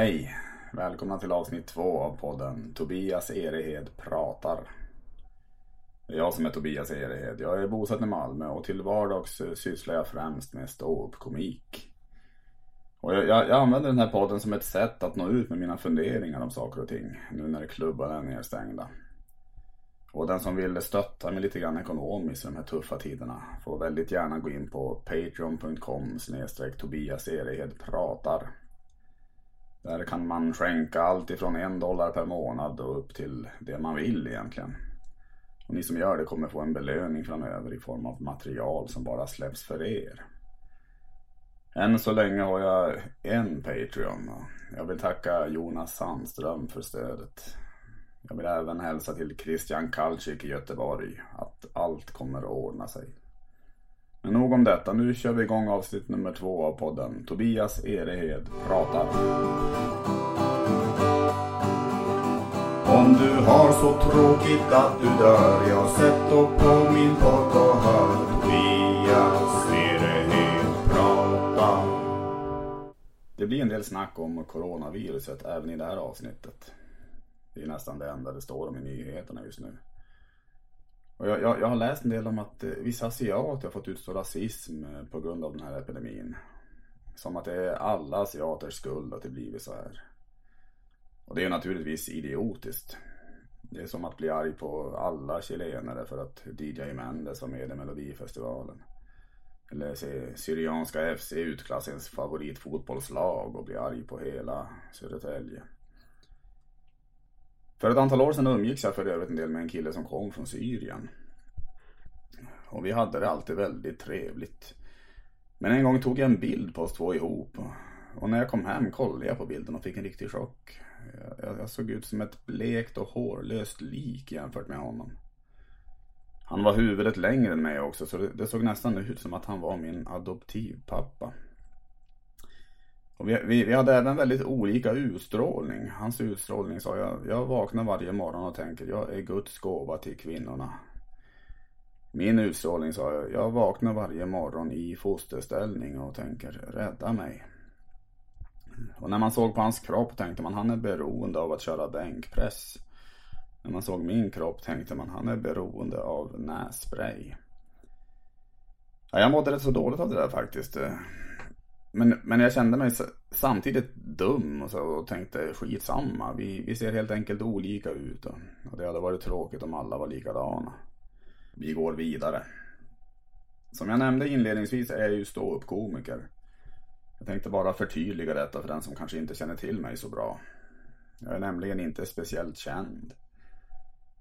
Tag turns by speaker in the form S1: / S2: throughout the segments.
S1: Hej! Välkomna till avsnitt två av podden Tobias Erehed pratar. Det är jag som är Tobias Erehed. Jag är bosatt i Malmö och till vardags sysslar jag främst med ståuppkomik. Och jag, jag, jag, använder den här podden som ett sätt att nå ut med mina funderingar om saker och ting nu när klubbarna är nedstängda. Och den som vill stötta mig lite grann ekonomiskt i de här tuffa tiderna får väldigt gärna gå in på patreon.com snedstreck Tobias Erehed pratar. Där kan man skänka allt ifrån en dollar per månad och upp till det man vill egentligen. Och ni som gör det kommer få en belöning framöver i form av material som bara släpps för er. Än så länge har jag en Patreon och jag vill tacka Jonas Sandström för stödet. Jag vill även hälsa till Christian Kalcik i Göteborg att allt kommer att ordna sig. Men nog om detta, nu kör vi igång avsnitt nummer två av podden. Tobias Erehed pratar.
S2: Om du har så tråkigt att du dör, jag sätt upp på min podd och hör Tobias Erehed prata.
S1: Det blir en del snack om coronaviruset även i det här avsnittet. Det är nästan det enda det står om i nyheterna just nu. Och jag, jag, jag, har läst en del om att eh, vissa asiater har fått utstå rasism eh, på grund av den här epidemin. Som att det är alla asiaters skuld att det blivit så här. Och det är naturligtvis idiotiskt. Det är som att bli arg på alla chilenare för att DJ Mendes var med i Melodifestivalen. Eller se Syrianska FC utklassa ens favoritfotbollslag och bli arg på hela Södertälje. För ett antal år sedan umgicks jag för övrigt en del med en kille som kom från Syrien. Och vi hade det alltid väldigt trevligt. Men en gång tog jag en bild på oss två ihop. Och när jag kom hem kollade jag på bilden och fick en riktig chock. Jag, jag såg ut som ett blekt och hårlöst lik jämfört med honom. Han var huvudet längre än mig också så det, det såg nästan ut som att han var min adoptivpappa. Och vi, vi, vi, hade även väldigt olika utstrålning. Hans utstrålning sa jag, jag vaknar varje morgon och tänker jag är Guds gåva till kvinnorna. Min utstrålning sa jag, jag vaknar varje morgon i fosterställning och tänker rädda mig. Och när man såg på hans kropp tänkte man han är beroende av att köra bänkpress. När man såg min kropp tänkte man han är beroende av nässpray. Ja, jag mådde rätt så dåligt av det där faktiskt. Men, men jag kände mig samtidigt dum och, så, och tänkte skitsamma. Vi, vi ser helt enkelt olika ut. Och, och det hade varit tråkigt om alla var likadana. Vi går vidare. Som jag nämnde inledningsvis är jag ju ståuppkomiker. Jag tänkte bara förtydliga detta för den som kanske inte känner till mig så bra. Jag är nämligen inte speciellt känd.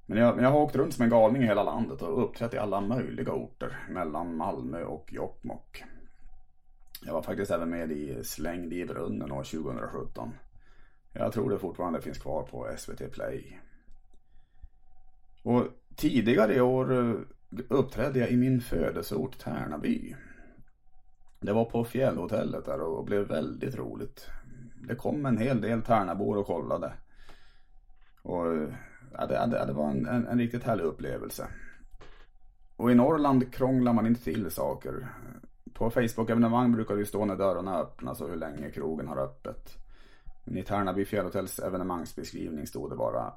S1: Men jag, jag har åkt runt som en galning i hela landet och uppträtt i alla möjliga orter mellan Malmö och Jokkmokk. Jag var faktiskt även med i Slängd i brunnen år 2017. Jag tror det fortfarande finns kvar på SVT Play. Och tidigare i år eh, uppträdde jag i min födelseort Tärnaby. Det var på fjällhotellet där och blev väldigt roligt. Det kom en hel del Tärnabor och kollade. Och ja, det, det var en, en, en riktigt härlig upplevelse. Och i Norrland krånglar man inte till saker. På Facebook-evenemang brukar det stå när dörrarna öppnas och hur länge krogen har öppet. Men i Tärnaby Fjällhotells evenemangsbeskrivning stod det bara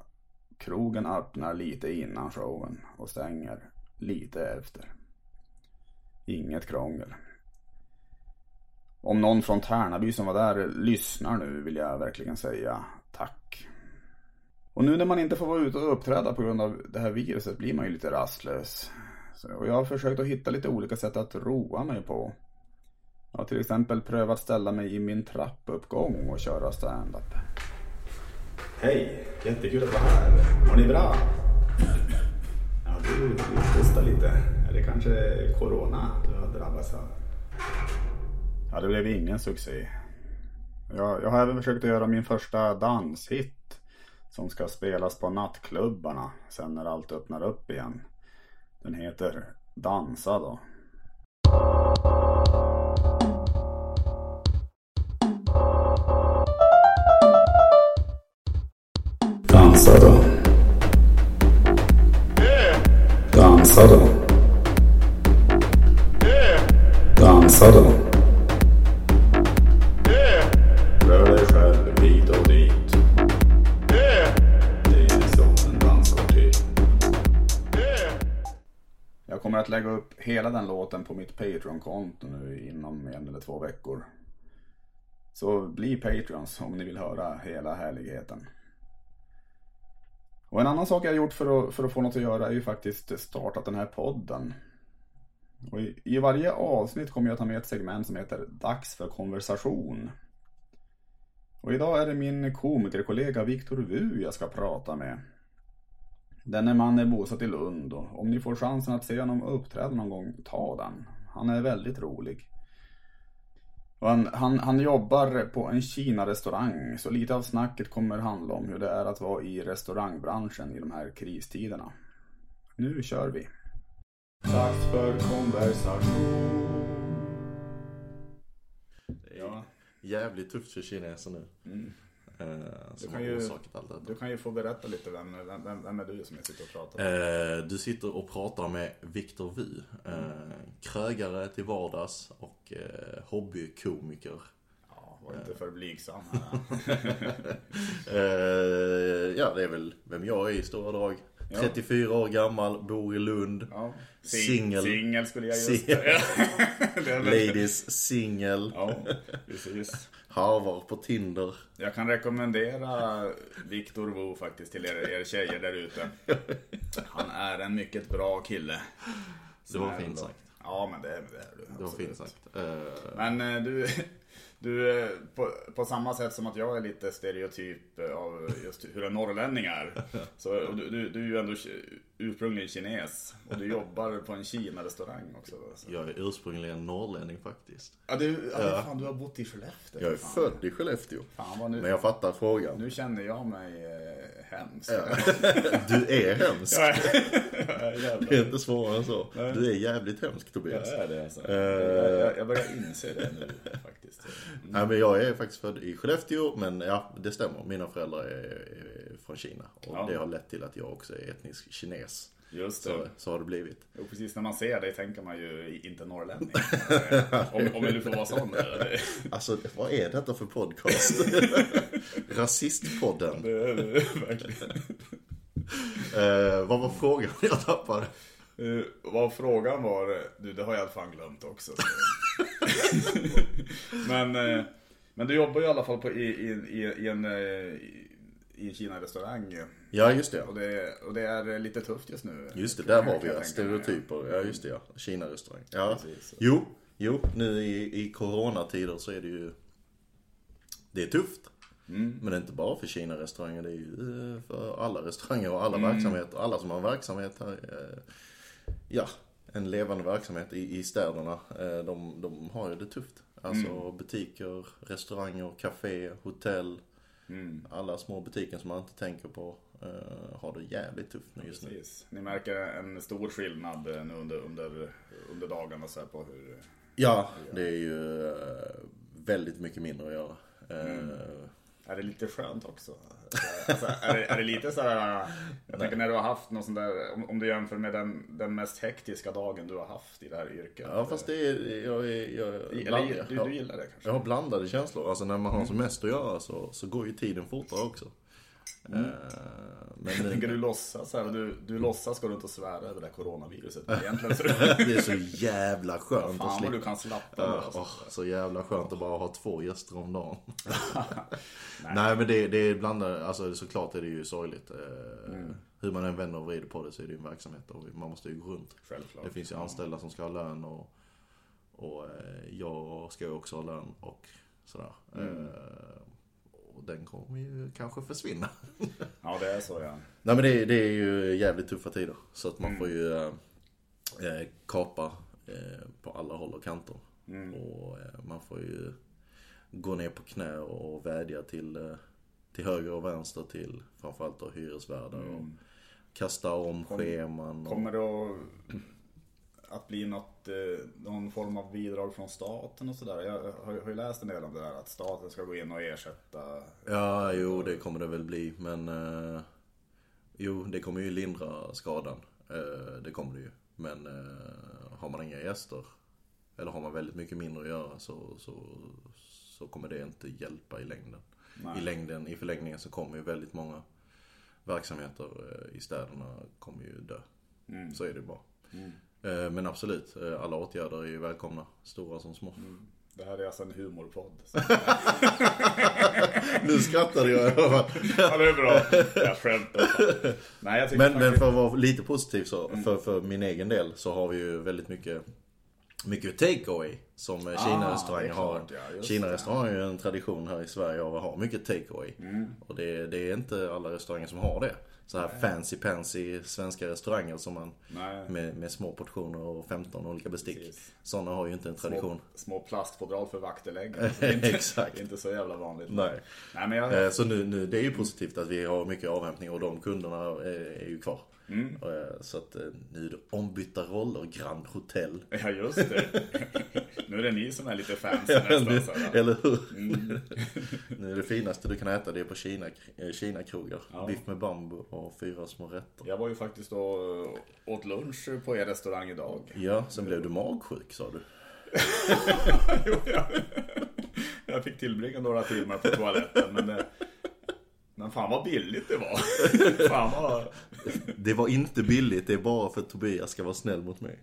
S1: Krogen öppnar lite innan showen och stänger lite efter. Inget krångel. Om någon från Tärnaby som var där lyssnar nu vill jag verkligen säga tack. Och nu när man inte får vara ute och uppträda på grund av det här viruset blir man ju lite rastlös. Och jag har försökt att hitta lite olika sätt att roa mig på. Jag har till exempel prövat ställa mig i min trappuppgång och köra stand-up. Hej, jättekul att vara här. Har ni bra? Ja, du, hostar lite. Är det kanske corona du har drabbats av? Ja, det blev ingen succé. Jag, jag har även försökt att göra min första danshit som ska spelas på nattklubbarna sen när allt öppnar upp igen. Den heter Dansa då. Dansa då. Dansa då. Jag kommer att lägga upp hela den låten på mitt Patreon-konto nu inom en eller två veckor. Så bli Patreons om ni vill höra hela härligheten. Och en annan sak jag har gjort för att, för att få något att göra är ju faktiskt startat den här podden. Och i, I varje avsnitt kommer jag ta med ett segment som heter Dags för konversation. Och idag är det min komikerkollega Viktor Wu jag ska prata med. Denne man är bosatt i Lund och om ni får chansen att se honom uppträda någon gång, ta den. Han är väldigt rolig. Han, han, han jobbar på en Kina-restaurang, så lite av snacket kommer handla om hur det är att vara i restaurangbranschen i de här kristiderna. Nu kör vi!
S2: Dags för konversation.
S3: Det är jävligt tufft för kineser nu. Eh, som
S1: kan
S3: har
S1: ju-. Du kan ju få berätta lite, vem, vem, vem, är du som jag sitter och pratar med?
S3: Eh, du sitter och pratar med Viktor Wu. Eh, krögare till vardags och eh, hobbykomiker.
S1: Ja, var inte för blygsam här.
S3: Eh, ja, det är väl vem jag är i stora drag. 34 år gammal, bor i Lund.
S1: Ja.
S3: Singel.
S1: Singel skulle jag just säga. Det
S3: Ladies, singel,
S1: Ja, precis.
S3: harvar på Tinder.
S1: Jag kan rekommendera Viktor Wu faktiskt till er, er tjejer där ute. Han är en mycket bra kille.
S3: Det var fint sagt.
S1: Ja, men det, det är du.
S3: Det var fint sagt. Eh,
S1: Men eh, du, du eh, på, på samma sätt som att jag är lite stereotyp eh, av just hur en norrlänning är. Så du, du, du är ju ändå ursprungligen kines. Och du jobbar på en Kina-restaurang också. Så.
S3: jag är ursprungligen norrlänning faktiskt.
S1: Ja, du, ja, Fan, du har bott i Skellefteå.
S3: Jag är
S1: fan.
S3: född i Skellefteå.
S1: Fan, nu,
S3: Men jag fattar frågan.
S1: nu känner jag mig eh, hemsk.
S3: Du är hemsk.
S1: Ja,
S3: Det är inte svårare än så. Du är jävligt hemsk Tobias.
S1: det är det alltså.
S3: Eh.
S1: Jag, börjar inse det nu faktiskt.
S3: Nej men jag är faktiskt född i Skellefteå men ja det stämmer. Mina föräldrar är, från Kina. Och
S1: Ja.
S3: det har lett till att jag också är etnisk kines.
S1: Just det.
S3: Så, så har det blivit.
S1: Och precis när man ser dig tänker man ju inte norrlänning. om, om du får vara sån.
S3: Alltså vad är detta för podcast? Rasistpodden.
S1: Det är det verkligen.
S3: Eh, vad var frågan jag tappade?
S1: Uh, vad frågan var, du det har jag fan glömt också. så. men, eh, men du jobbar ju i alla fall på, i, i, i, en, eh, i, i en Kina-restaurang.
S3: Ja just det.
S1: Och det, och det är lite tufft just nu.
S3: Just det, där har vi ja. Stereotyper. Ja just det ja. Kina-restaurang. Ja.
S1: Precis.
S3: Jo, jo. Nu i, i coronatider så är det ju Det är tufft.
S1: Mm.
S3: Men det är inte bara för Kina-restauranger. Det är ju eh, för alla restauranger och alla
S1: Mm.
S3: verksamheter. Alla som har verksamhet här. Ja, en levande verksamhet i, i städerna. eh, De, de har ju det tufft. Alltså
S1: Mm.
S3: butiker, restauranger, café, hotell.
S1: Mm.
S3: Alla små butiker som man inte tänker på eh, har det jävligt tufft nu just nu.
S1: Ni märker en stor skillnad eh, nu under, under, under dagarna så på hur...
S3: Ja, det är ju väldigt mycket mindre att göra.
S1: Mm. Är det lite skönt också? Alltså, är, det, är det lite så här, jag tänker när du har haft någon sån där, om, om du jämför med den, den mest hektiska dagen du har haft i det här yrket.
S3: Ja, fast det är, jag jag,
S1: Eller,
S3: bland,
S1: du,
S3: jag,
S1: du gillar det kanske?
S3: jag har blandade känslor. Alltså när man har som mest att göra så, så går ju tiden fortare också. Eh, men
S1: Jag tänker du låtsas här, du, du låtsas gå runt och svära över det här coronaviruset. Egentligen så...
S3: det är så jävla skönt att
S1: Fan vad
S3: slippa.
S1: du kan slappa
S3: Ja,
S1: av. alltså.
S3: åh, så jävla skönt att bara ha två gäster om dagen. Nej. men det, det är blandade, alltså såklart är det ju sorgligt. Eh,
S1: Mm.
S3: Hur man än vänder och vrider på det så är det ju en verksamhet och man måste ju gå runt.
S1: Självklart.
S3: Det finns ju anställda som ska ha lön och, och eh, jag ska ju också ha lön och sådär.
S1: Mm.
S3: Den kommer ju kanske försvinna.
S1: Ja det är så ja.
S3: Nej men det, det är ju jävligt tuffa tider. Så att man
S1: Mm.
S3: får ju eh, eh, kapa eh, på alla håll och kanter.
S1: Mm.
S3: Och eh, man får ju gå ner på knä och vädja till, eh, till höger och vänster till framförallt då hyresvärdar och kasta om
S1: Mm. Kom-
S3: scheman. Och,
S1: Kommer det att, att bli något, eh, någon form av bidrag från staten och sådär? Jag har, har ju läst en del om det där att staten ska gå in och ersätta.
S3: Ja, jo det kommer det väl bli. Men eh, jo, det kommer ju lindra skadan. Eh, det kommer det ju. Men eh, har man inga gäster eller har man väldigt mycket mindre att göra så, så, så kommer det inte hjälpa i längden.
S1: Nej.
S3: I längden, i förlängningen så kommer ju väldigt många verksamheter eh, i städerna kommer ju dö.
S1: Mm.
S3: Så är det bara. Eh, Men absolut, eh, alla åtgärder är ju välkomna. Stora som små.
S1: Det här är alltså en humorpodd.
S3: Nu skrattar jag.
S1: ja, det är bra. Jag skämtar. Nej, jag
S3: Men, men för att vara lite positiv så, för, för min egen del så har vi ju väldigt mycket mycket takeaway som eh,
S1: det
S3: Kina-restauranger har.
S1: ja,
S3: Kina-restauranger har ju en tradition här i Sverige av att ha mycket takeaway.
S1: Mm.
S3: Och det, det är inte alla restauranger som har det. Så här fancy pansy svenska restauranger som man
S1: Nej.
S3: med, med små portioner och 15 olika bestick.
S1: Precis.
S3: Sådana har ju inte en tradition.
S1: Små, små plastfodral för vaktelägg. Är inte,
S3: Exakt.
S1: Inte så jävla vanligt.
S3: Nej.
S1: Nej, men jag...
S3: Eh, Så nu, nu, det är ju positivt att vi har mycket avhämtning och de kunderna är, är ju kvar.
S1: Mm.
S3: Eh, Så att nu är det ombytta roller, Grand Hotel.
S1: Ja, just det. nu är det ni som är lite fancy nästan. Så här.
S3: Eller hur?
S1: Mm.
S3: nu är det finaste du kan äta det är på Kina, eh, Kina-krogar. Biff med bambu och fyra små rätter.
S1: Jag var ju faktiskt då eh, åt lunch på er restaurang idag.
S3: Ja, sen blev du magsjuk sa du.
S1: Jo, jag, jag fick tillbringa några timmar på toaletten. Men, det, men fan vad billigt det var. Fan vad...
S3: Det var inte billigt, det är bara för att Tobias ska vara snäll mot mig.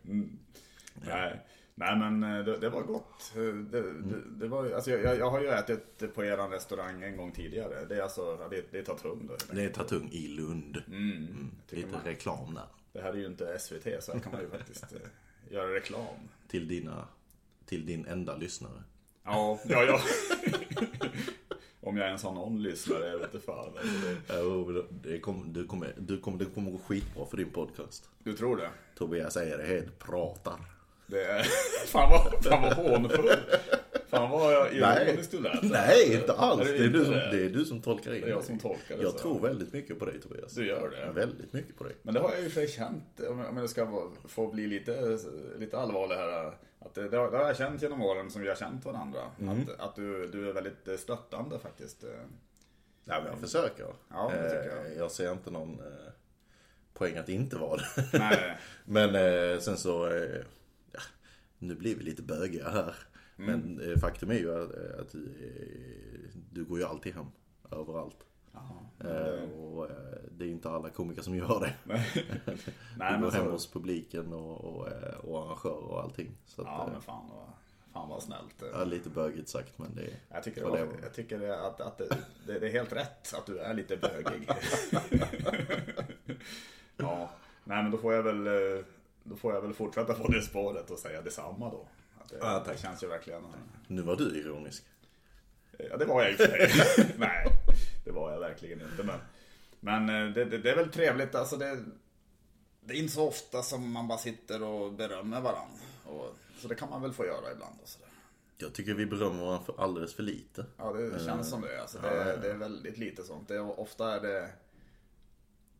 S1: Nej, nej men eh, det, det var gott. Eh, Det, det, det var, alltså jag, jag har ju ätit på er restaurang en gång tidigare. Det är alltså, det, det är Tatung då.
S3: Det är Tatung i Lund.
S1: Mm. tycker
S3: Lite
S1: man.
S3: reklam där.
S1: Det här är ju inte SVT så här kan man ju faktiskt eh, göra reklam.
S3: Till dina, till din enda lyssnare.
S1: Ja, ja, ja. Om jag ens har någon lyssnare, jag vet inte fan. Alltså, det-
S3: kommer, du kommer, du kommer, det kommer gå skitbra för din podcast.
S1: Du tror det?
S3: Tobias helt, pratar.
S1: Det är... Fan vad, fan vad hånfull. Fan vad ironiskt du lät.
S3: Nej, inte alls.
S1: Är det
S3: Det är, du som,
S1: det?
S3: det är du som tolkar in
S1: Det är jag som tolkar det
S3: Jag
S1: så.
S3: tror väldigt mycket på dig Tobias.
S1: Du gör det?
S3: Väldigt mycket på dig.
S1: Men det har jag ju för känt, om jag ska få bli lite, lite allvarlig här. Att det, det, har, jag känt genom åren som vi har känt varandra.
S3: Mm.
S1: Att, att du, du är väldigt stöttande faktiskt.
S3: Ja, men jag försöker.
S1: Ja, det tycker jag.
S3: Eh, jag ser inte någon eh, poäng att inte vara det.
S1: Nej,
S3: Men eh, sen så, eh, ja, nu blir vi lite bögiga här.
S1: Mm.
S3: Men eh, faktum är ju att, eh, att du, eh, du går ju alltid hem. Överallt. Eh, och det är inte alla komiker som gör det.
S1: nej
S3: du går
S1: men
S3: hem
S1: så,
S3: hos publiken och, och, och arrangörer och allting. Så att,
S1: Ja
S3: eh,
S1: men fan vad, fan vad snällt.
S3: ja, lite bögigt sagt men det.
S1: Jag tycker, det, var, jag tycker att, att det, det, det är helt rätt att du är lite bögig. ja, nej men då får jag väl, då får jag väl fortsätta på det spåret och säga detsamma då. Att det,
S3: Ja, tack.
S1: det känns ju verkligen...
S3: Nu var du ironisk.
S1: Ja, det var jag i och för sig. Nej, det var jag verkligen inte. Men, men eh, det, det, det är väl trevligt. Alltså det, det är inte så ofta som man bara sitter och berömmer varandra. Och, så det kan man väl få göra ibland. Och sådär.
S3: Jag tycker vi berömmer varandra för alldeles för lite.
S1: Ja, det känns som det. Alltså, det, det är väldigt lite sånt. Det ofta är det...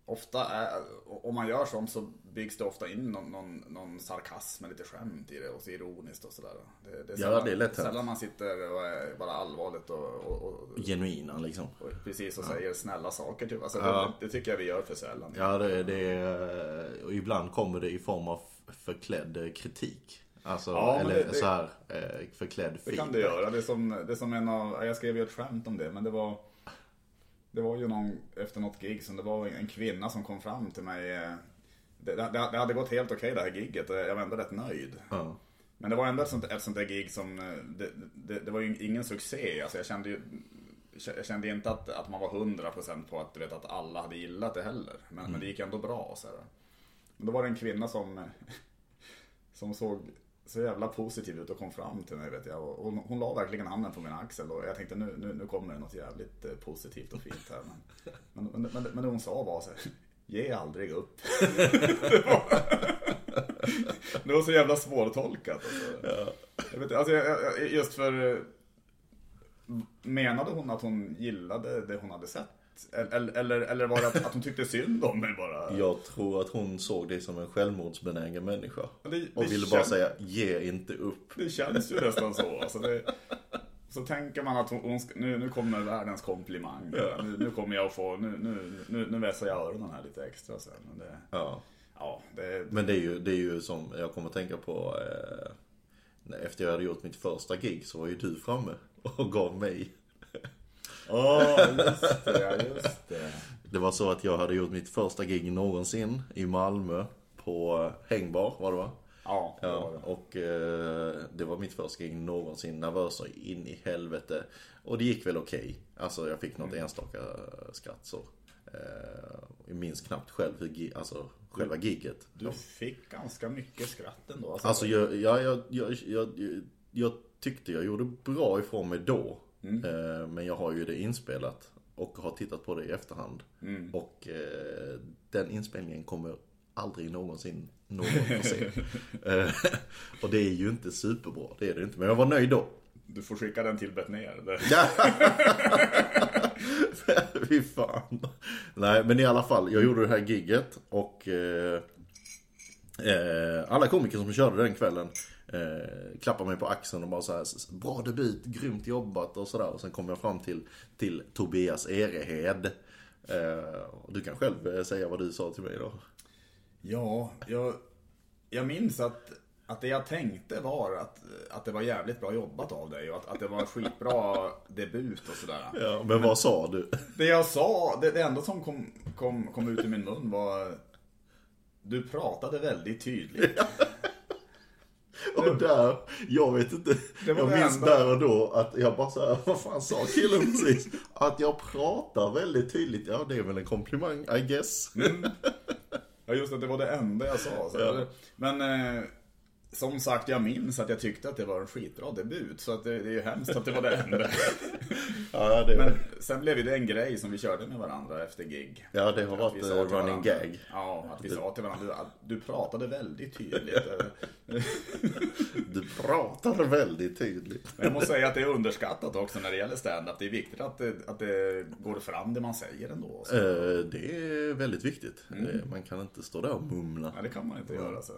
S1: Ofta är, om man gör sånt så byggs det ofta in någon, någon, någon sarkasm med lite skämt i det och så ironiskt och sådär. Det, det är
S3: Ja,
S1: sällan,
S3: det är lätt.
S1: Sällan man sitter och är bara allvarligt och, och, och,
S3: Genuina liksom.
S1: och precis och säger snälla saker typ. Alltså,
S3: Ja.
S1: det, det tycker jag vi gör för sällan.
S3: Ja, det, det är, och ibland kommer det i form av förklädd kritik. Alltså,
S1: Ja,
S3: eller
S1: det- det-
S3: så här eh, förklädd
S1: Det
S3: feedback.
S1: kan det göra. Det är som, det är som en av, jag skrev ju ett skämt om det, men det var Det var ju någon, efter något gig, som det var en kvinna som kom fram till mig eh, Det, det, det hade gått helt okej det här giget och jag var ändå rätt nöjd.
S3: Ja.
S1: Men det var ändå ett sånt, ett sånt där gig som, eh, det, det, det var ju ingen succé. Alltså jag kände ju jag kände inte att, att man var 100% på att, du vet, att alla hade gillat det heller. Men, men det gick ändå bra. Så här. Men då var det en kvinna som, eh, som såg så jävla positiv ut och kom fram till mig. Vet jag. Och hon, hon la verkligen handen på min axel och jag tänkte nu, nu, nu kommer det något jävligt eh, positivt och fint här. Men, men, men, men, men det hon sa var så här, ge aldrig upp. det, var, det var så jävla svårtolkat. Alltså. Jag vet, alltså, jag, jag, just för... eh, Menade hon att hon gillade det hon hade sett? Eller, eller, eller var det att, att hon tyckte synd om mig bara?
S3: Jag tror att hon såg dig som en självmordsbenägen människa.
S1: Det-
S3: och
S1: det
S3: ville bara säga, ge inte upp.
S1: Det känns ju nästan så. Alltså det, så tänker man att hon, hon ska, nu, nu kommer världens komplimang. Nu, nu kommer jag att få, nu, nu, nu, nu vässar jag öronen här lite extra sen. Men det,
S3: Ja.
S1: ja, det,
S3: Men det är ju, det är ju som jag kommer att tänka på eh, efter jag hade gjort mitt första gig så var ju du framme och gav mig.
S1: Åh, just det, ja, just det.
S3: Det var så att jag hade gjort mitt första gig någonsin i Malmö på Hängbar var det va? Ja, och eh, det var mitt första gig någonsin. Nervös så in i helvete. Och det gick väl okej. Alltså jag fick något enstaka skratt så. Eh, jag minns knappt själv hur, alltså själva giget.
S1: Du fick ganska mycket skratt ändå. Alltså,
S3: Alltså jag, jag, jag, jag tyckte jag gjorde bra ifrån mig då. Eh, Men jag har ju det inspelat och har tittat på det i efterhand. Och eh, den inspelningen kommer aldrig någonsin någon få se. Eh, och det är ju inte superbra, det är det inte. Men jag var nöjd då.
S1: Du får skicka den till Betnér.
S3: Fy fan. Nej, men i alla fall. Jag gjorde det här gigget och eh, alla komiker som körde den kvällen eh, klappade mig på axeln och bara så här, bra debut, grymt jobbat och sådär. Och sen kom jag fram till, till Tobias Erehed. Eh, du kan själv eh, säga vad du sa till mig då.
S1: Ja, jag, jag minns att, att det jag tänkte var att, att det var jävligt bra jobbat av dig och att, att det var en skitbra debut och sådär.
S3: Ja, men vad sa du?
S1: Det jag sa, det, det enda som kom, kom, kom ut ur min mun var Du pratade väldigt tydligt.
S3: Och där, jag vet inte, jag minns där och då att jag bara såhär, vad fan sa killen precis? Att jag pratar väldigt tydligt, ja det är väl en komplimang, I guess.
S1: Ja just att det var det enda jag sa.
S3: Ja.
S1: Men eh, som sagt, jag minns att jag tyckte att det var en skitbra debut. Så att det, det är ju hemskt att det var det enda.
S3: Ja, det,
S1: Men sen blev det en grej som vi körde med varandra efter gig.
S3: ja, det har varit
S1: vi
S3: eh, running
S1: varandra-
S3: gag.
S1: Ja, att vi sa till varandra, att du pratade väldigt tydligt.
S3: Du pratar väldigt tydligt.
S1: Men jag måste säga att det är underskattat också när det gäller stand-up. Det är viktigt att det, att det går fram det man säger ändå. Så.
S3: Eh, Det är väldigt viktigt.
S1: Mm.
S3: Eh, Man kan inte stå där och mumla.
S1: Nej, det kan man inte göra. Så.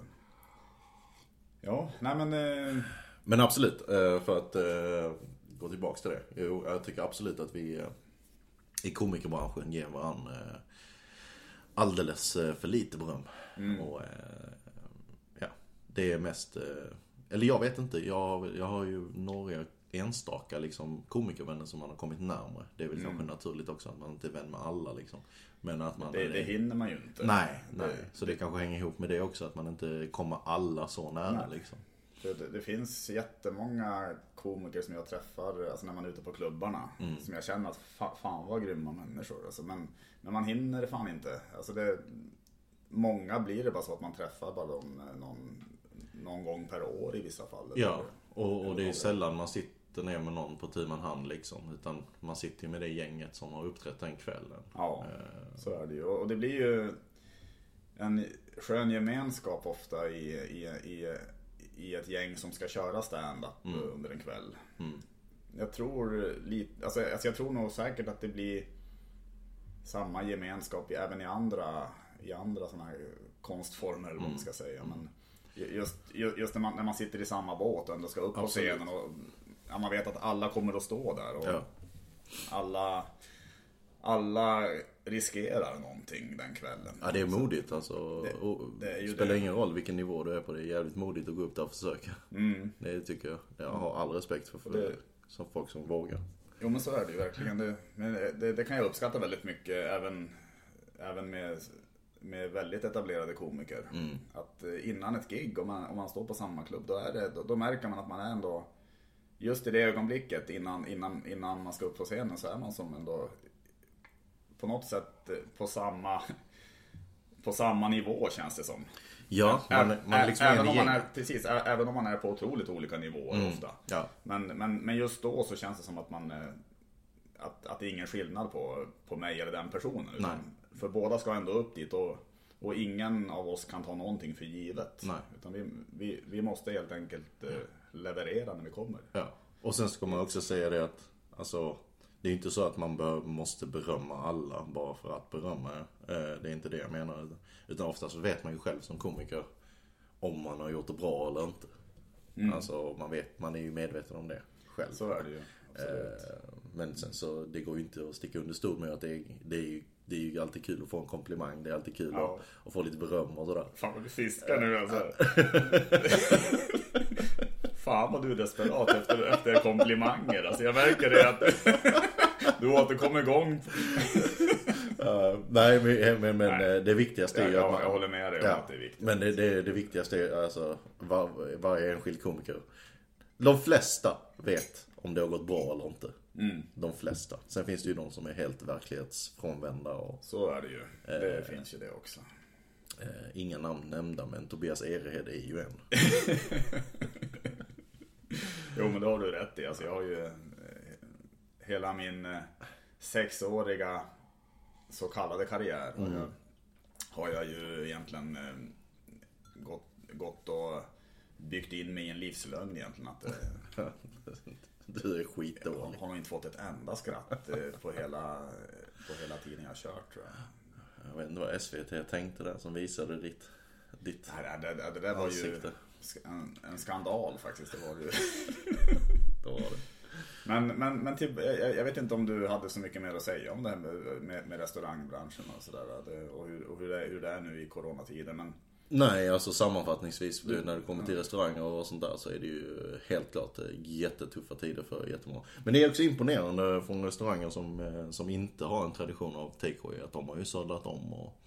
S1: Ja, nej men...
S3: Men absolut, för att gå tillbaks till det. Jo, jag tycker absolut att vi eh, i komikerbranschen ger varandra eh, alldeles eh, för lite beröm. Och eh, ja, det är mest, eller jag vet inte, jag, jag har ju några enstaka liksom komikervänner som man har kommit närmare. Det är väl kanske naturligt också att man inte är vän med alla liksom. Men att man...
S1: det, det hinner man ju inte.
S3: Nej, nej. Så det kanske hänger ihop med det också, att man inte kommer alla så nära
S1: Nej.
S3: liksom.
S1: Det, det finns jättemånga komiker som jag träffar alltså när man är ute på klubbarna.
S3: Mm.
S1: Som jag känner att fa, fan vad grymma människor. Alltså, men, men man hinner fan inte. Alltså det, många blir det bara så att man träffar bara dem eh, någon, någon gång per år i vissa fall.
S3: Ja, och, och det är sällan man sitter ner med någon på tu man hand liksom. Utan man sitter ju med det gänget som har uppträtt den kvällen.
S1: Ja,
S3: Eh,
S1: så är det ju. Och det blir ju en skön gemenskap ofta i, i, i, i ett gäng som ska köra stand-up under en kväll. Jag tror lite, alltså, alltså jag tror nog säkert att det blir samma gemenskap även i andra, i andra sådana här konstformer eller vad man ska säga. Men just, ju- just när, man, när man sitter i samma båt och ändå ska upp på
S3: Absolut.
S1: scenen och ja, man vet att alla kommer att stå där. Och,
S3: Ja.
S1: alla, alla riskerar någonting den kvällen.
S3: ja, det är modigt alltså. och
S1: det är
S3: spelar
S1: det.
S3: ingen roll vilken nivå du är på. Det är jävligt modigt att gå upp där och försöka. Det tycker jag. Jag har all respekt för, för
S1: Mm. Det-
S3: som folk som vågar.
S1: Jo men så är det ju verkligen. Det, men det, det kan jag uppskatta väldigt mycket även, även med, med väldigt etablerade komiker. Att eh, innan ett gig, om man, om man står på samma klubb, då, är det, då, då märker man att man är ändå Just i det ögonblicket innan, innan, innan man ska upp på scenen så är man som ändå på något sätt eh, på samma på samma nivå känns det som.
S3: Ja, man,
S1: Ä-
S3: man är liksom
S1: även, om man är, precis, även om man är på otroligt olika nivåer ofta.
S3: Ja.
S1: Men, men, men just då så känns det som att man eh, att, att det är ingen skillnad på, på mig eller den personen. Utan, för båda ska ändå upp dit och, och ingen av oss kan ta någonting för givet.
S3: Nej.
S1: Utan vi, vi, vi måste helt enkelt eh, leverera när vi kommer.
S3: Ja. Och sen ska man också säga det att, alltså, det är inte så att man bör, måste berömma alla bara för att berömma. Eh, Det är inte det jag menar. Utan- oftast vet man ju själv som komiker om man har gjort det bra eller inte. Alltså, man, vet, man är ju medveten om det själv.
S1: Mm. Så är det ju. Absolut.
S3: Eh, Men sen så, det går ju inte att sticka under stol med att det är, det är, ju, det är ju alltid kul att få en komplimang. Det är alltid kul
S1: Ja.
S3: att, att få lite beröm och sådär.
S1: Fan vad du fiskar nu alltså. Fan vad du är desperat efter, efter komplimanger. Alltså jag märker det att du återkommer igång.
S3: Uh, nej, men, men, men
S1: Nej.
S3: det viktigaste är ju
S1: Jag,
S3: att
S1: jag,
S3: man...
S1: jag håller med dig om
S3: Ja,
S1: att det är viktigt.
S3: Men det, det, det viktigaste är alltså var, varje enskild komiker. De flesta vet om det har gått bra eller inte.
S1: Mm.
S3: De flesta. Sen finns det ju de som är helt verklighetsfrånvända och
S1: Så är det ju. Det finns ju det också.
S3: eh, inga namn nämnda men Tobias Erehed är ju en.
S1: Jo men det har du rätt i. Alltså jag har ju eh, hela min eh, sexåriga så kallade karriär jag, har jag ju egentligen eh, gått, gått och byggt in mig i en livslögn egentligen. Att, eh,
S3: Du är
S1: jag
S3: skitdålig.
S1: har nog inte fått ett enda skratt på hela, på hela tiden jag har kört tror jag.
S3: Jag vet inte vad SVT tänkte där som visade ditt, ditt
S1: Nej, Det, det, det där var ju
S3: Ansikte.
S1: en, en skandal faktiskt. Det var det ju.
S3: då var det.
S1: Men, men, men typ, jag, jag vet inte om du hade så mycket mer att säga om det här med, med, med restaurangbranschen och sådär. det- Och, hur, och hur, det, hur det är nu i coronatider. Men
S3: Nej, alltså sammanfattningsvis du, när det kommer till restauranger och sånt där så är det ju helt klart eh, jättetuffa tider för jättemånga. Men det är också imponerande från restauranger som, eh, som inte har en tradition av takeaway att de har ju sadlat om och,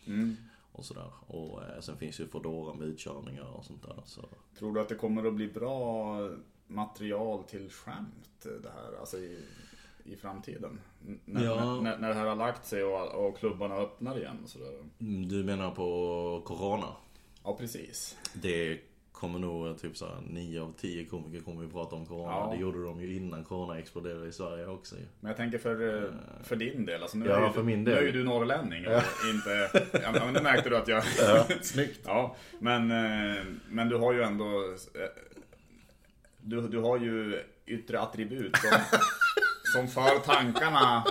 S3: och sådär. Och eh, sen finns ju Foodora med utkörningar och sånt där. Så.
S1: tror du att det kommer att bli bra material till skämt det här? Alltså i, i framtiden? N- När,
S3: Ja.
S1: när, när det här har lagt sig och, och klubbarna öppnar igen och sådär.
S3: Mm, Du menar på Corona?
S1: Ja, precis.
S3: Det kommer nog typ såhär 9 av 10 komiker kommer ju prata om Corona.
S1: Ja.
S3: Det gjorde de ju innan Corona exploderade i Sverige också ju.
S1: Men jag tänker för, eh, för din del. Alltså nu
S3: Ja,
S1: är
S3: för min
S1: Nu
S3: del.
S1: är ju du norrlänning och inte... Ja, men nu märkte du att jag...
S3: Snyggt!
S1: Ja, men, eh, men du har ju ändå... eh, Du, du har ju yttre attribut som, som för tankarna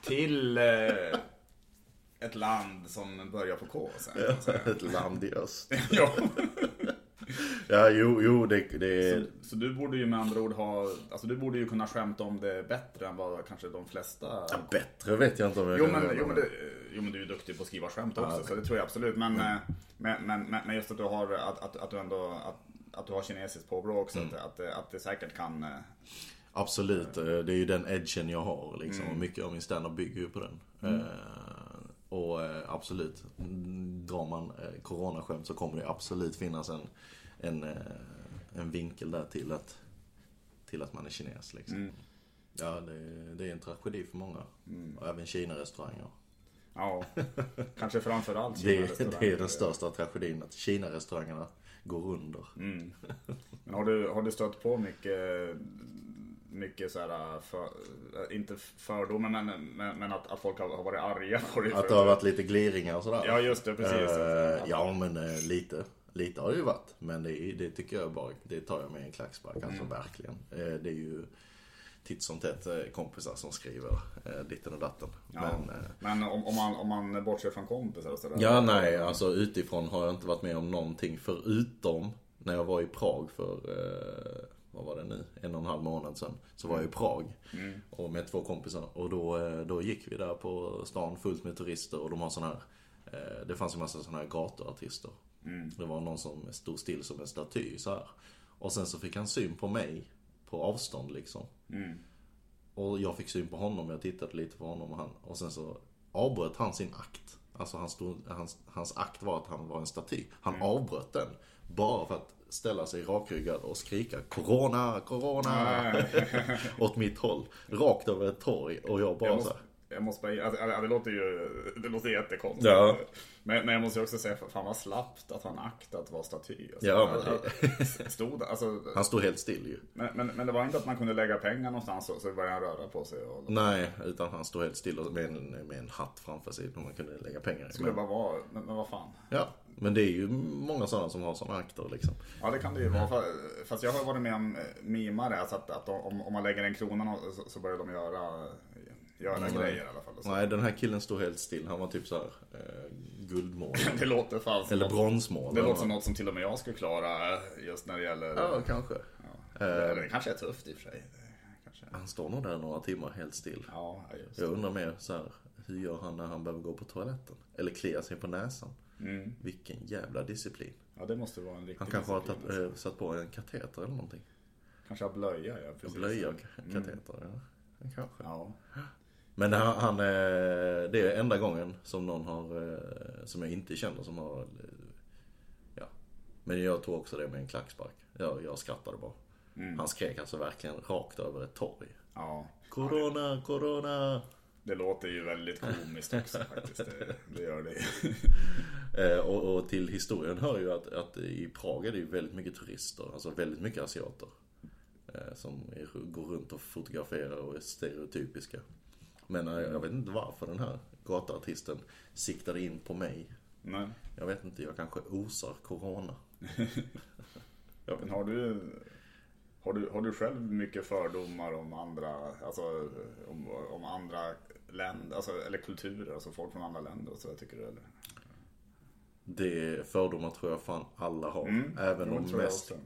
S1: till eh, ett land som börjar på K. Sen, säga.
S3: Ett land i öst.
S1: ja.
S3: Ja, jo, jo, det, det
S1: så, så du borde ju med andra ord ha... Alltså du borde ju kunna skämta om det bättre än vad kanske de flesta...
S3: Ja, bättre vet jag inte om jag
S1: Jo
S3: kan
S1: men, jo, men det, jo men du är duktig på att skriva skämt också,
S3: Ja,
S1: så det tror jag absolut. Men, eh, men, men, men, men just att du har, att, att, att du ändå, att, att du har kinesiskt påbrå också, att, att, det- att det säkert kan... eh,
S3: Absolut, eh, det är ju den edgen jag har liksom.
S1: Mm.
S3: Mycket av min standup bygger ju på den. Eh, och absolut, mm, drar man coronaskämt så kommer det absolut finnas en, en, en vinkel där till att, till att man är kines liksom.
S1: Mm.
S3: Ja, det, det är en tragedi för många. Och även Kina-restauranger.
S1: Ja, kanske framförallt
S3: Det,
S1: Kina-restauranger.
S3: det är den största tragedin, att Kina-restaurangerna går under.
S1: Mm. Men har du, har du stött på mycket, mycket så här, för, inte fördomar, men, men, men att, att folk har, varit arga på dig?
S3: Att det har varit lite gliringar och sådär.
S1: Ja, just det, precis.
S3: Eh, ja, men eh, lite. Lite har det ju varit. Men det, det tycker jag bara, det tar jag med en klackspark.
S1: Mm.
S3: Alltså verkligen. Eh, det är ju titt som tätt eh, kompisar som skriver eh, ditten och datten.
S1: Ja.
S3: Men, eh,
S1: Men om, om, man, om man bortser från kompisar och sådär?
S3: ja, nej, alltså utifrån har jag inte varit med om någonting förutom när jag var i Prag för, eh, vad var det nu, en och en halv månad sedan. Så var jag i Prag.
S1: Mm.
S3: Och med två kompisar. Och då, eh, då gick vi där på stan fullt med turister och de har sån här eh, Det fanns ju massa såna här gatuartister.
S1: Mm.
S3: Det var någon som stod still som en staty så här. Och sen så fick han syn på mig på avstånd liksom.
S1: Mm.
S3: Och jag fick syn på honom, jag tittade lite på honom och han. Och sen så avbröt han sin akt. Alltså han stod, hans, hans akt var att han var en staty. Han
S1: Mm.
S3: avbröt den. Bara för att ställa sig rakryggad och skrika Corona, Corona! åt mitt håll. Rakt över ett torg. Och jag bara
S1: Jag
S3: så
S1: måste,
S3: här.
S1: Jag måste bara, alltså, ja, det låter ju det låter jättekonstigt.
S3: Ja.
S1: Men, men jag måste ju också säga, fan vad slappt att han akt att vara staty. Alltså,
S3: Ja, men
S1: Alltså, Stod alltså,
S3: Han stod helt still ju.
S1: men, men, men det var inte att man kunde lägga pengar någonstans och så började han röra på sig. Och,
S3: Nej, utan han stod helt still med en, med en hatt framför sig som man kunde lägga pengar i.
S1: skulle det
S3: Men,
S1: bara vara, men, men vad fan.
S3: ja, men det är ju många sådana som har sådana akter liksom.
S1: Ja det kan det ju vara. Fa- Fast jag har varit med om eh, mimare, alltså att, att om, om man lägger en krona så, så börjar de göra, göra
S3: Mm.
S1: grejer i alla fall. Så.
S3: Nej, den här killen stod helt still. Han var typ så här eh, guldmål.
S1: Det låter fan
S3: Eller
S1: något-
S3: bronsmål.
S1: Det låter som
S3: något.
S1: som till och med jag skulle klara just när det gäller...
S3: Ja, kanske.
S1: Ja. Det, det kanske är tufft i och för sig. Kanske.
S3: Han står nog där några timmar helt still.
S1: Ja, just
S3: Jag undrar mer så här, hur gör han när han behöver gå på toaletten? Eller klia sig på näsan?
S1: Mm.
S3: Vilken jävla disciplin.
S1: Ja, det måste vara en riktig
S3: Han kanske har
S1: disciplin,
S3: tagit,
S1: alltså.
S3: eh, satt på en kateter eller någonting.
S1: Kanske har blöja, ja.
S3: Och
S1: Precis.
S3: blöja
S1: Mm.
S3: kateter, ja. Kanske.
S1: Ja.
S3: Men han, han, det är enda gången som någon har, eh, som jag inte känner som har, eh, ja. Men jag tog också det med en klackspark. Jag, jag skrattade bara. Han skrek alltså verkligen rakt över ett torg.
S1: Ja.
S3: Corona, corona!
S1: Det låter ju väldigt komiskt också faktiskt. Det, det gör det.
S3: Eh, och, och till historien hör ju att, att i Prag är det ju väldigt mycket turister, alltså väldigt mycket asiater. Som är, går runt och fotograferar och är stereotypiska. Men eh, jag vet inte varför den här gatuartisten siktade in på mig.
S1: Nej.
S3: Jag vet inte, jag kanske osar corona.
S1: Men har du, har du, har du själv mycket fördomar om andra, alltså om, om andra länder, alltså, eller kulturer, alltså folk från andra länder och så tycker du eller?
S3: Det fördomar tror jag fan alla har.
S1: Mm,
S3: Även de mest
S1: också.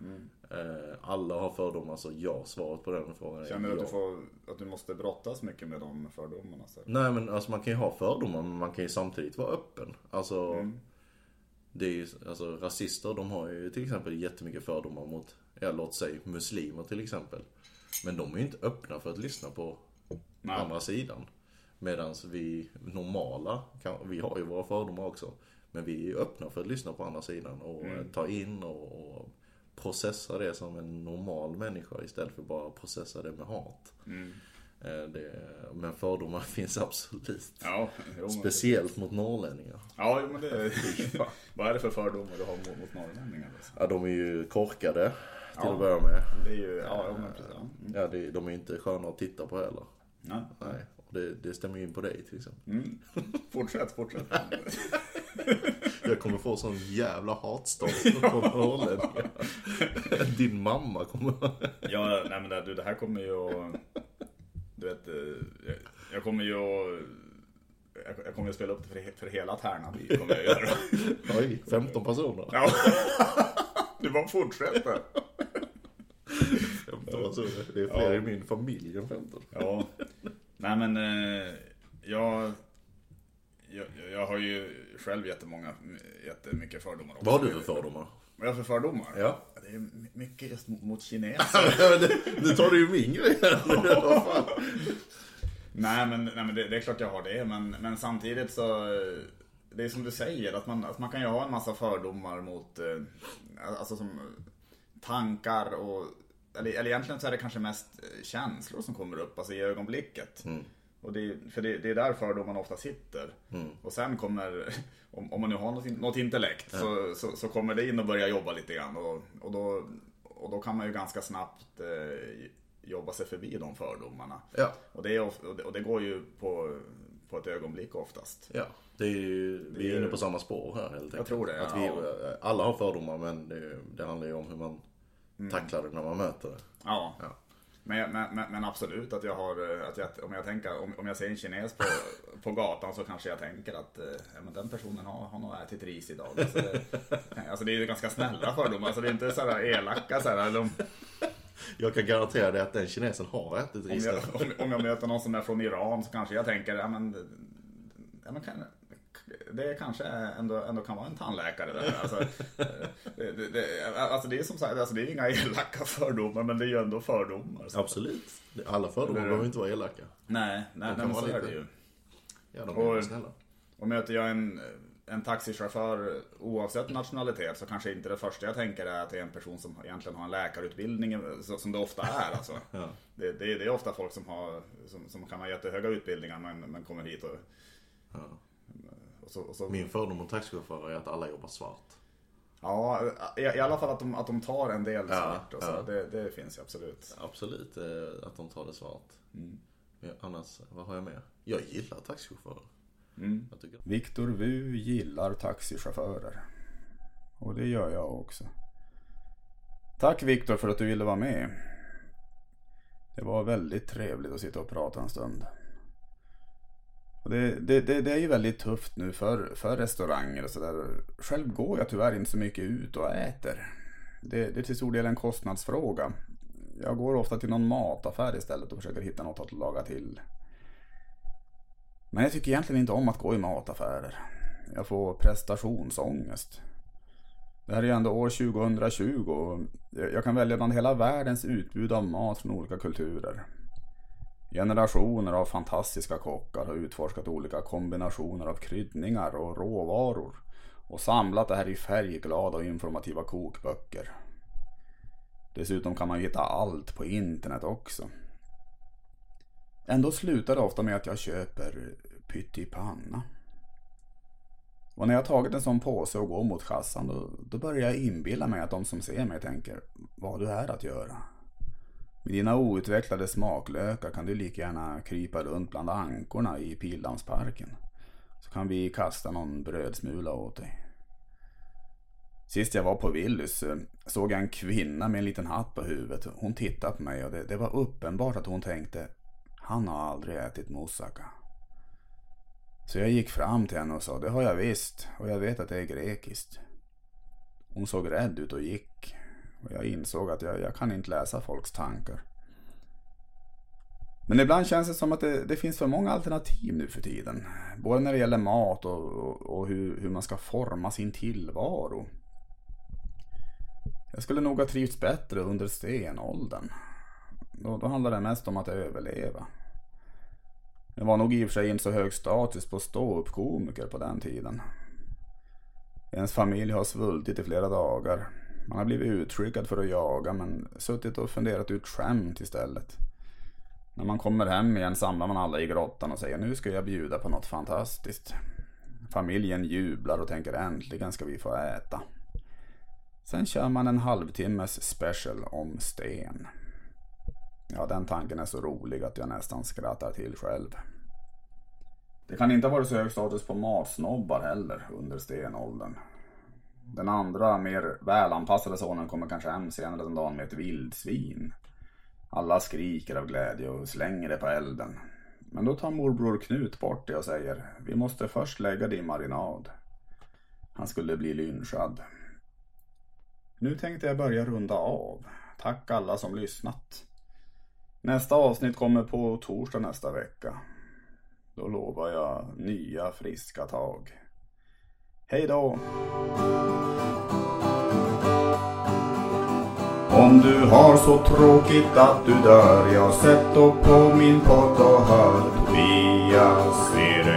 S1: Mm.
S3: Eh, alla har fördomar, så ja, svaret på den frågan är
S1: Känner du
S3: ja.
S1: att du, får, att du måste brottas mycket med de fördomarna? Så?
S3: Nej men alltså man kan ju ha fördomar men man kan ju samtidigt vara öppen. Alltså,
S1: Mm.
S3: det är ju, alltså rasister de har ju till exempel jättemycket fördomar mot, ja låt säga muslimer till exempel. Men de är ju inte öppna för att lyssna på
S1: Nej.
S3: andra sidan. Medan vi normala, kan, vi har ju våra fördomar också. Men vi är ju öppna för att lyssna på andra sidan och
S1: Mm.
S3: ta in och, och processa det som en normal människa istället för bara processa det med hat.
S1: Mm.
S3: Eh, Det, men fördomar finns absolut.
S1: Ja, jo,
S3: Speciellt mot norrlänningar.
S1: Ja, jo, men det Vad är det för fördomar du har mot, mot norrlänningar? Alltså?
S3: Ja, de är ju korkade till
S1: Ja.
S3: att börja med.
S1: Det är ju, ja, ja men precis. Ja. Mm.
S3: Ja, det, de är inte sköna att titta på heller.
S1: Nej.
S3: Nej, det, det stämmer ju in på dig till exempel.
S1: Mm. Fortsätt, fortsätt.
S3: Jag kommer få sån jävla hatstorm från norrlänningar. Din mamma kommer...
S1: Ja, nej men det, du, det här kommer ju att... Du vet, eh, jag, jag kommer ju att... Jag, jag kommer att spela upp det för, för hela Tärnaby. Kommer jag göra.
S3: Oj, 15 personer.
S1: Ja. Du bara fortsätter.
S3: 15 personer. Det är fler i min familj än 15.
S1: Ja. Nej men eh, jag, jag... Jag har ju själv jättemånga, jättemycket fördomar också.
S3: Vad har du för fördomar?
S1: Vad har jag för fördomar?
S3: Ja.
S1: Det är mycket just mot kineser.
S3: nu tar du ju min grej?
S1: Nej men, nej, men det, det är klart jag har det, men, men samtidigt så Det är som du säger, att man, att man kan ju ha en massa fördomar mot eh, Alltså som Tankar och eller, eller egentligen så är det kanske mest eh, känslor som kommer upp, alltså i ögonblicket och det, För det, det är där fördomarna ofta sitter Och sen kommer Om, om man nu har något, något intellekt så, så, så kommer det in och börjar jobba lite grann och, och, då, och då kan man ju ganska snabbt eh, Jobba sig förbi de fördomarna
S3: Ja.
S1: och det, är, och det, det går ju på, på ett ögonblick oftast.
S3: Ja, det är ju, vi är inne på samma spår här helt enkelt.
S1: tror det,
S3: Att vi,
S1: ja.
S3: alla har fördomar men det, det handlar ju om hur man tacklar det när man möter det.
S1: Ja.
S3: Ja.
S1: Men, men, men, absolut att jag har, att jag, om jag tänker, om, om jag ser en kines på, på gatan så kanske jag tänker att eh, men den personen har, har nog ätit ris idag. Alltså det, alltså det är ju ganska snälla fördomar, alltså det är inte sådär elaka sådär. Om,
S3: Jag kan garantera dig att den kinesen har ätit
S1: om,
S3: ris.
S1: jag, om, om jag möter någon som är från Iran så kanske jag tänker, ja men, ja, men kan, det kanske ändå, ändå kan vara en tandläkare där. Alltså, det, det, det, alltså det är som sagt, alltså det är inga elaka fördomar men det är ju ändå fördomar. Så.
S3: Absolut. Alla fördomar behöver inte vara elaka.
S1: Nej, nej,
S3: kan
S1: nej men så är det ju.
S3: Ja, de
S1: Och-
S3: är snälla.
S1: Och möter jag en, en taxichaufför oavsett nationalitet så kanske inte det första jag tänker är att det är en person som egentligen har en läkarutbildning som det ofta är. Alltså.
S3: Ja.
S1: det, det, det är ofta folk som, har, som, som kan ha jättehöga utbildningar men, men kommer hit och,
S3: Ja.
S1: Och så, och så
S3: Min fördom om taxichaufförer är att alla jobbar svart.
S1: Ja, i, i alla fall att de, att de tar en del
S3: Ja,
S1: svart och så.
S3: ja.
S1: Det, det finns ju absolut.
S3: Absolut eh, att de tar det svart.
S1: Mm.
S3: Men annars, vad har jag med? Jag gillar taxichaufförer.
S1: Mm.
S3: Jag tycker
S1: Viktor Wu gillar taxichaufförer. Och det gör jag också. Tack Viktor för att du ville vara med. Det var väldigt trevligt att sitta och prata en stund. Det, det, det, det är ju väldigt tufft nu för, för restauranger och sådär. Själv går jag tyvärr inte så mycket ut och äter. Det, det är till stor del en kostnadsfråga. Jag går ofta till någon mataffär istället och försöker hitta något att laga till. Men jag tycker egentligen inte om att gå i mataffärer. Jag får prestationsångest. Det här är ju ändå år 2020 och jag kan välja bland hela världens utbud av mat från olika kulturer. Generationer av fantastiska kockar har utforskat olika kombinationer av kryddningar och råvaror och samlat det här i färgglada och informativa kokböcker. Dessutom kan man hitta allt på internet också. Ändå slutar det ofta med att jag köper pyttipanna. Och när jag tagit en sån påse och går mot kassan då, då börjar jag inbilla mig att de som ser mig tänker vad du här att göra. Med dina outvecklade smaklökar kan du lika gärna krypa runt bland ankorna i Pildammsparken. Så kan vi kasta någon brödsmula åt dig. Sist jag var på Willys eh, såg jag en kvinna med en liten hatt på huvudet. Hon tittade på mig och det, det var uppenbart att hon tänkte han har aldrig ätit moussaka. Så jag gick fram till henne och sa det har jag visst och jag vet att det är grekiskt. Hon såg rädd ut och gick och jag insåg att jag, jag kan inte läsa folks tankar. Men ibland känns det som att det, det, finns för många alternativ nu för tiden. Både när det gäller mat och, och, och hur, hur, man ska forma sin tillvaro. Jag skulle nog ha trivts bättre under stenåldern. Då, då handlade det mest om att överleva. Det var nog i och för sig inte så hög status på ståuppkomiker på den tiden. Ens familj har svultit i flera dagar. Man har blivit utskickad för att jaga men suttit och funderat ut skämt istället. När man kommer hem igen samlar man alla i grottan och säger nu ska jag bjuda på något fantastiskt. Familjen jublar och tänker äntligen ska vi få äta. Sen kör man en halvtimmes special om sten. Ja, den tanken är så rolig att jag nästan skrattar till själv. Det kan inte ha varit så hög status på matsnobbar heller under stenåldern. Den andra, mer välanpassade sonen kommer kanske hem senare den dagen med ett vildsvin. Alla skriker av glädje och slänger det på elden. Men då tar morbror Knut bort det och säger Vi måste först lägga det i marinad. Han skulle bli lynchad. Nu tänkte jag börja runda av. Tack alla som lyssnat. Nästa avsnitt kommer på torsdag nästa vecka. Då lovar jag nya friska tag. Hej då!
S2: Om du har så tråkigt att du dör, ja sätt då på min podd och hör via är